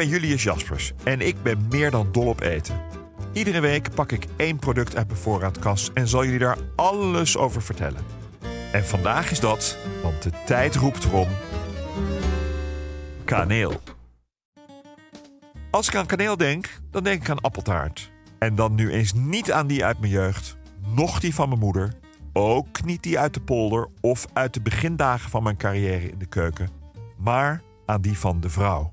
Ben Julius Jaspers en ik ben meer dan dol op eten. Iedere week pak ik één product uit mijn voorraadkast en zal jullie daar alles over vertellen. En vandaag is dat, want de tijd roept erom. Kaneel. Als ik aan kaneel denk, dan denk ik aan appeltaart. En dan nu eens niet aan die uit mijn jeugd, noch die van mijn moeder, ook niet die uit de polder of uit de begindagen van mijn carrière in de keuken, maar aan die van de vrouw.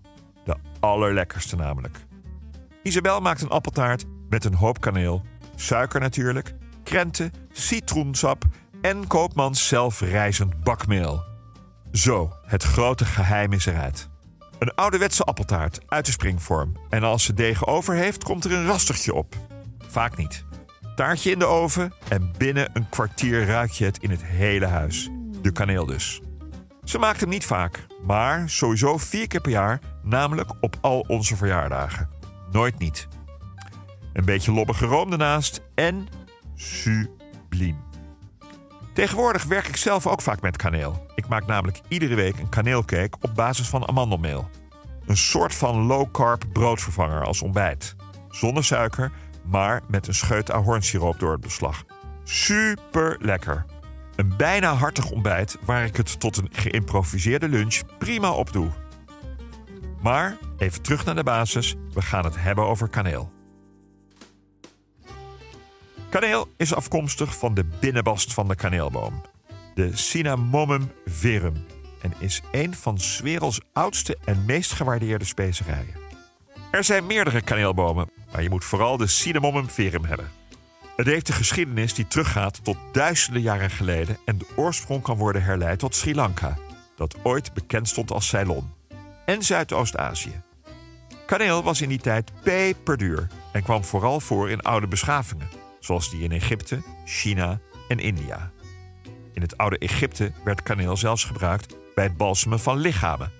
Allerlekkerste namelijk. Isabel maakt een appeltaart met een hoop kaneel, suiker natuurlijk, krenten, citroensap en koopmans zelfrijzend bakmeel. Zo, het grote geheim is eruit. Een ouderwetse appeltaart uit de springvorm. En als ze deeg over heeft, komt er een rastertje op. Vaak niet. Taartje in de oven en binnen een kwartier ruik je het in het hele huis. De kaneel dus. Ze maakt hem niet vaak, maar sowieso vier keer per jaar, namelijk op al onze verjaardagen. Nooit niet. Een beetje lobbige room ernaast en subliem. Tegenwoordig werk ik zelf ook vaak met kaneel. Ik maak namelijk iedere week een kaneelcake op basis van amandelmeel. Een soort van low-carb broodvervanger als ontbijt. Zonder suiker, maar met een scheut ahornsiroop door het beslag. Super lekker. Een bijna hartig ontbijt waar ik het tot een geïmproviseerde lunch prima op doe. Maar even terug naar de basis. We gaan het hebben over kaneel. Kaneel is afkomstig van de binnenbast van de kaneelboom, de Cinnamomum verum, en is een van 's werelds oudste en meest gewaardeerde specerijen. Er zijn meerdere kaneelbomen, maar je moet vooral de Cinnamomum verum hebben. Het heeft een geschiedenis die teruggaat tot duizenden jaren geleden en de oorsprong kan worden herleid tot Sri Lanka, dat ooit bekend stond als Ceylon, en Zuidoost-Azië. Kaneel was in die tijd peperduur en kwam vooral voor in oude beschavingen, zoals die in Egypte, China en India. In het oude Egypte werd kaneel zelfs gebruikt bij het balsemen van lichamen.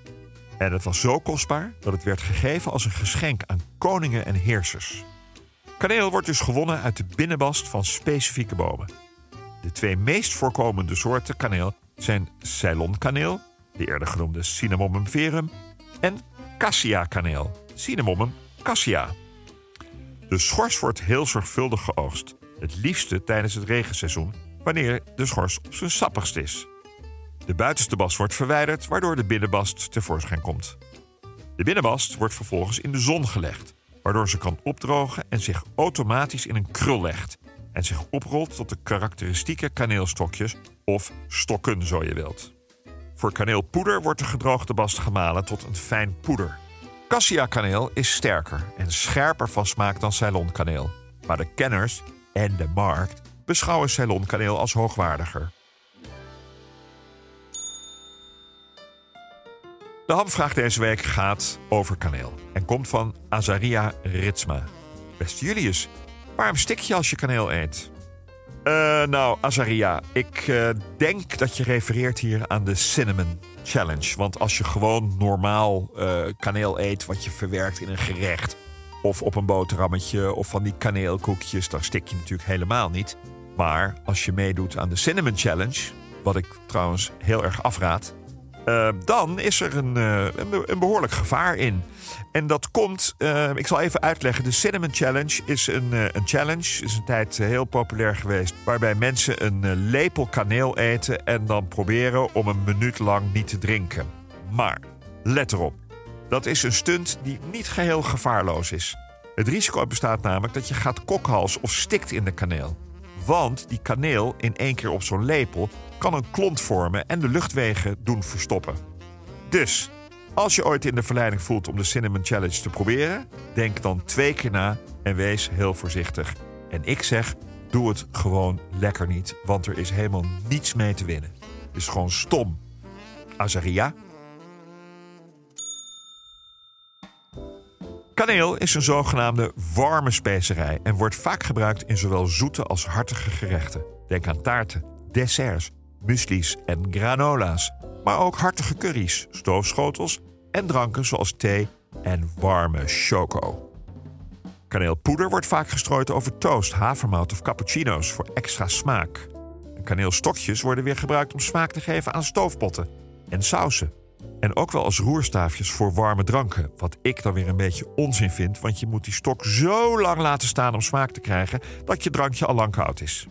En het was zo kostbaar dat het werd gegeven als een geschenk aan koningen en heersers. Kaneel wordt dus gewonnen uit de binnenbast van specifieke bomen. De twee meest voorkomende soorten kaneel zijn Ceylon-kaneel, de eerder genoemde Cinnamomum verum, en Cassia-kaneel, Cinnamomum cassia. De schors wordt heel zorgvuldig geoogst. Het liefste tijdens het regenseizoen, wanneer de schors op zijn sappigst is. De buitenste bast wordt verwijderd, waardoor de binnenbast tevoorschijn komt. De binnenbast wordt vervolgens in de zon gelegd, waardoor ze kan opdrogen en zich automatisch in een krul legt en zich oprolt tot de karakteristieke kaneelstokjes of stokken, zo je wilt. Voor kaneelpoeder wordt de gedroogde bast gemalen tot een fijn poeder. Cassia-kaneel is sterker en scherper van smaak dan Ceylon-kaneel. Maar de kenners en de markt beschouwen Ceylon-kaneel als hoogwaardiger. De hamvraag deze week gaat over kaneel en komt van Azaria Ritsma. Beste Julius, waarom stik je als je kaneel eet? Eh, nou, Azaria, ik eh, denk dat je refereert hier aan de Cinnamon Challenge. Want als je gewoon normaal eh, kaneel eet wat je verwerkt in een gerecht... of op een boterhammetje of van die kaneelkoekjes... dan stik je natuurlijk helemaal niet. Maar als je meedoet aan de Cinnamon Challenge... wat ik trouwens heel erg afraad... Uh, dan is er een, uh, een, behoorlijk gevaar in. En dat komt, uh, ik zal even uitleggen. De Cinnamon Challenge is een, een challenge, is een tijd heel populair geweest. Waarbij mensen een lepel kaneel eten en dan proberen om een minuut lang niet te drinken. Maar let erop, dat is een stunt die niet geheel gevaarloos is. Het risico bestaat namelijk dat je gaat kokhals of stikt in de kaneel. Want die kaneel in één keer op zo'n lepel kan een klont vormen en de luchtwegen doen verstoppen. Dus, Als je ooit in de verleiding voelt om de Cinnamon Challenge te proberen, denk dan twee keer na en wees heel voorzichtig. En ik zeg, doe het gewoon lekker niet, want er is helemaal niets mee te winnen. Het is gewoon stom. Azaria? Kaneel is een zogenaamde warme specerij en wordt vaak gebruikt in zowel zoete als hartige gerechten. Denk aan taarten, desserts, muesli's en granola's, maar ook hartige curry's, stoofschotels en dranken zoals thee en warme choco. Kaneelpoeder wordt vaak gestrooid over toast, havermout of cappuccino's voor extra smaak. Kaneelstokjes worden weer gebruikt om smaak te geven aan stoofpotten en sausen. En ook wel als roerstaafjes voor warme dranken. Wat ik dan weer een beetje onzin vind, want je moet die stok zo lang laten staan om smaak te krijgen dat je drankje al lang koud is.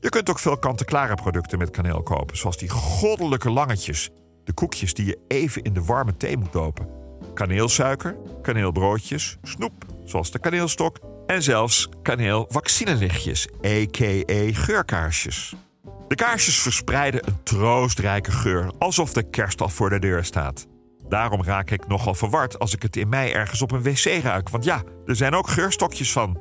Je kunt ook veel kant-en-klare producten met kaneel kopen, zoals die goddelijke langetjes. De koekjes die je even in de warme thee moet dopen. Kaneelsuiker, kaneelbroodjes, snoep, zoals de kaneelstok en zelfs kaneelvaccinelichtjes, a.k.a. geurkaarsjes. De kaarsjes verspreiden een troostrijke geur, alsof de kerst al voor de deur staat. Daarom raak ik nogal verward als ik het in mei ergens op een wc ruik, want ja, er zijn ook geurstokjes van.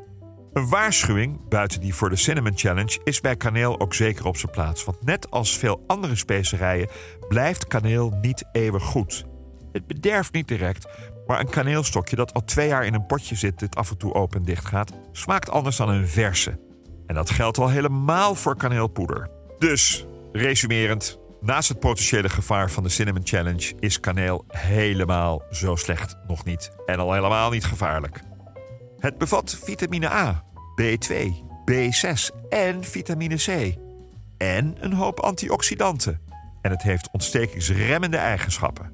Een waarschuwing, buiten die voor de Cinnamon Challenge, is bij kaneel ook zeker op zijn plaats. Want net als veel andere specerijen blijft kaneel niet eeuwig goed. Het bederft niet direct, maar een kaneelstokje dat al twee jaar in een potje zit, dit af en toe open en dicht gaat, smaakt anders dan een verse. En dat geldt al helemaal voor kaneelpoeder. Dus, resumerend, naast het potentiële gevaar van de Cinnamon Challenge is kaneel helemaal zo slecht nog niet. En al helemaal niet gevaarlijk. Het bevat vitamine A, B2, B6 en vitamine C. En een hoop antioxidanten. En het heeft ontstekingsremmende eigenschappen.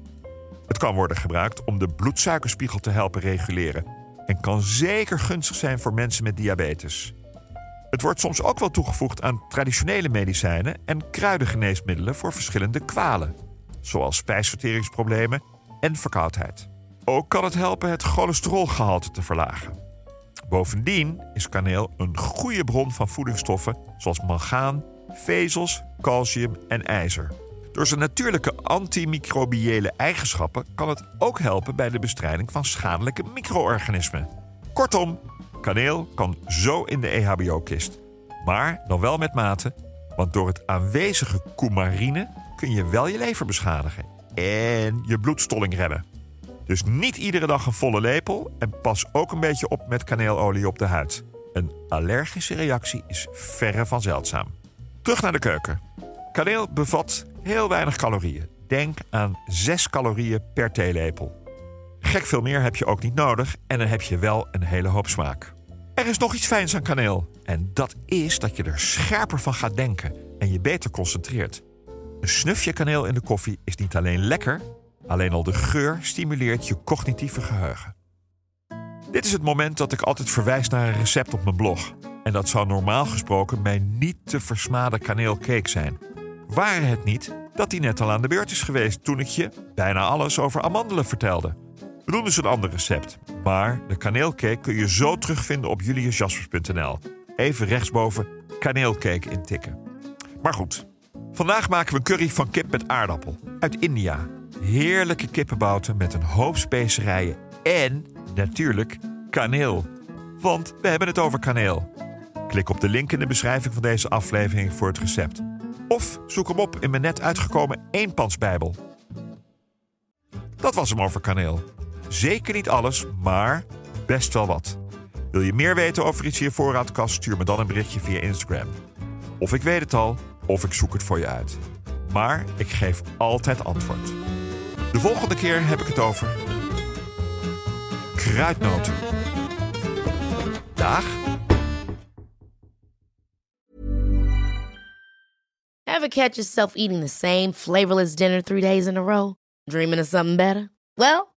Het kan worden gebruikt om de bloedsuikerspiegel te helpen reguleren en kan zeker gunstig zijn voor mensen met diabetes. Het wordt soms ook wel toegevoegd aan traditionele medicijnen en kruidengeneesmiddelen voor verschillende kwalen, zoals spijsverteringsproblemen en verkoudheid. Ook kan het helpen het cholesterolgehalte te verlagen. Bovendien is kaneel een goede bron van voedingsstoffen zoals mangaan, vezels, calcium en ijzer. Door zijn natuurlijke antimicrobiële eigenschappen kan het ook helpen bij de bestrijding van schadelijke micro-organismen. Kortom, kaneel kan zo in de EHBO-kist. Maar dan wel met mate, want door het aanwezige coumarine kun je wel je lever beschadigen en je bloedstolling remmen. Dus niet iedere dag een volle lepel en pas ook een beetje op met kaneelolie op de huid. Een allergische reactie is verre van zeldzaam. Terug naar de keuken. Kaneel bevat heel weinig calorieën. Denk aan 6 calorieën per theelepel. Gek veel meer heb je ook niet nodig en dan heb je wel een hele hoop smaak. Er is nog iets fijns aan kaneel. En dat is dat je er scherper van gaat denken en je beter concentreert. Een snufje kaneel in de koffie is niet alleen lekker, alleen al de geur stimuleert je cognitieve geheugen. Dit is het moment dat ik altijd verwijs naar een recept op mijn blog. En dat zou normaal gesproken mijn niet te versmade kaneelcake zijn. Waren het niet dat die net al aan de beurt is geweest toen ik je bijna alles over amandelen vertelde. We doen dus een ander recept. Maar de kaneelcake kun je zo terugvinden op juliusjaspers.nl. Even rechtsboven kaneelcake intikken. Maar goed, vandaag maken we een curry van kip met aardappel uit India. Heerlijke kippenbouten met een hoop specerijen en natuurlijk kaneel. Want we hebben het over kaneel. Klik op de link in de beschrijving van deze aflevering voor het recept. Of zoek hem op in mijn net uitgekomen eenpansbijbel. Dat was hem over kaneel. Zeker niet alles, maar best wel wat. Wil je meer weten over iets in je voorraadkast? Stuur me dan een berichtje via Instagram. Of ik weet het al, of ik zoek het voor je uit. Maar ik geef altijd antwoord. De volgende keer heb ik het over kruidnoten. Dag. Ever catch yourself eating the same flavorless dinner three days in a row? Dreaming of something better? Well,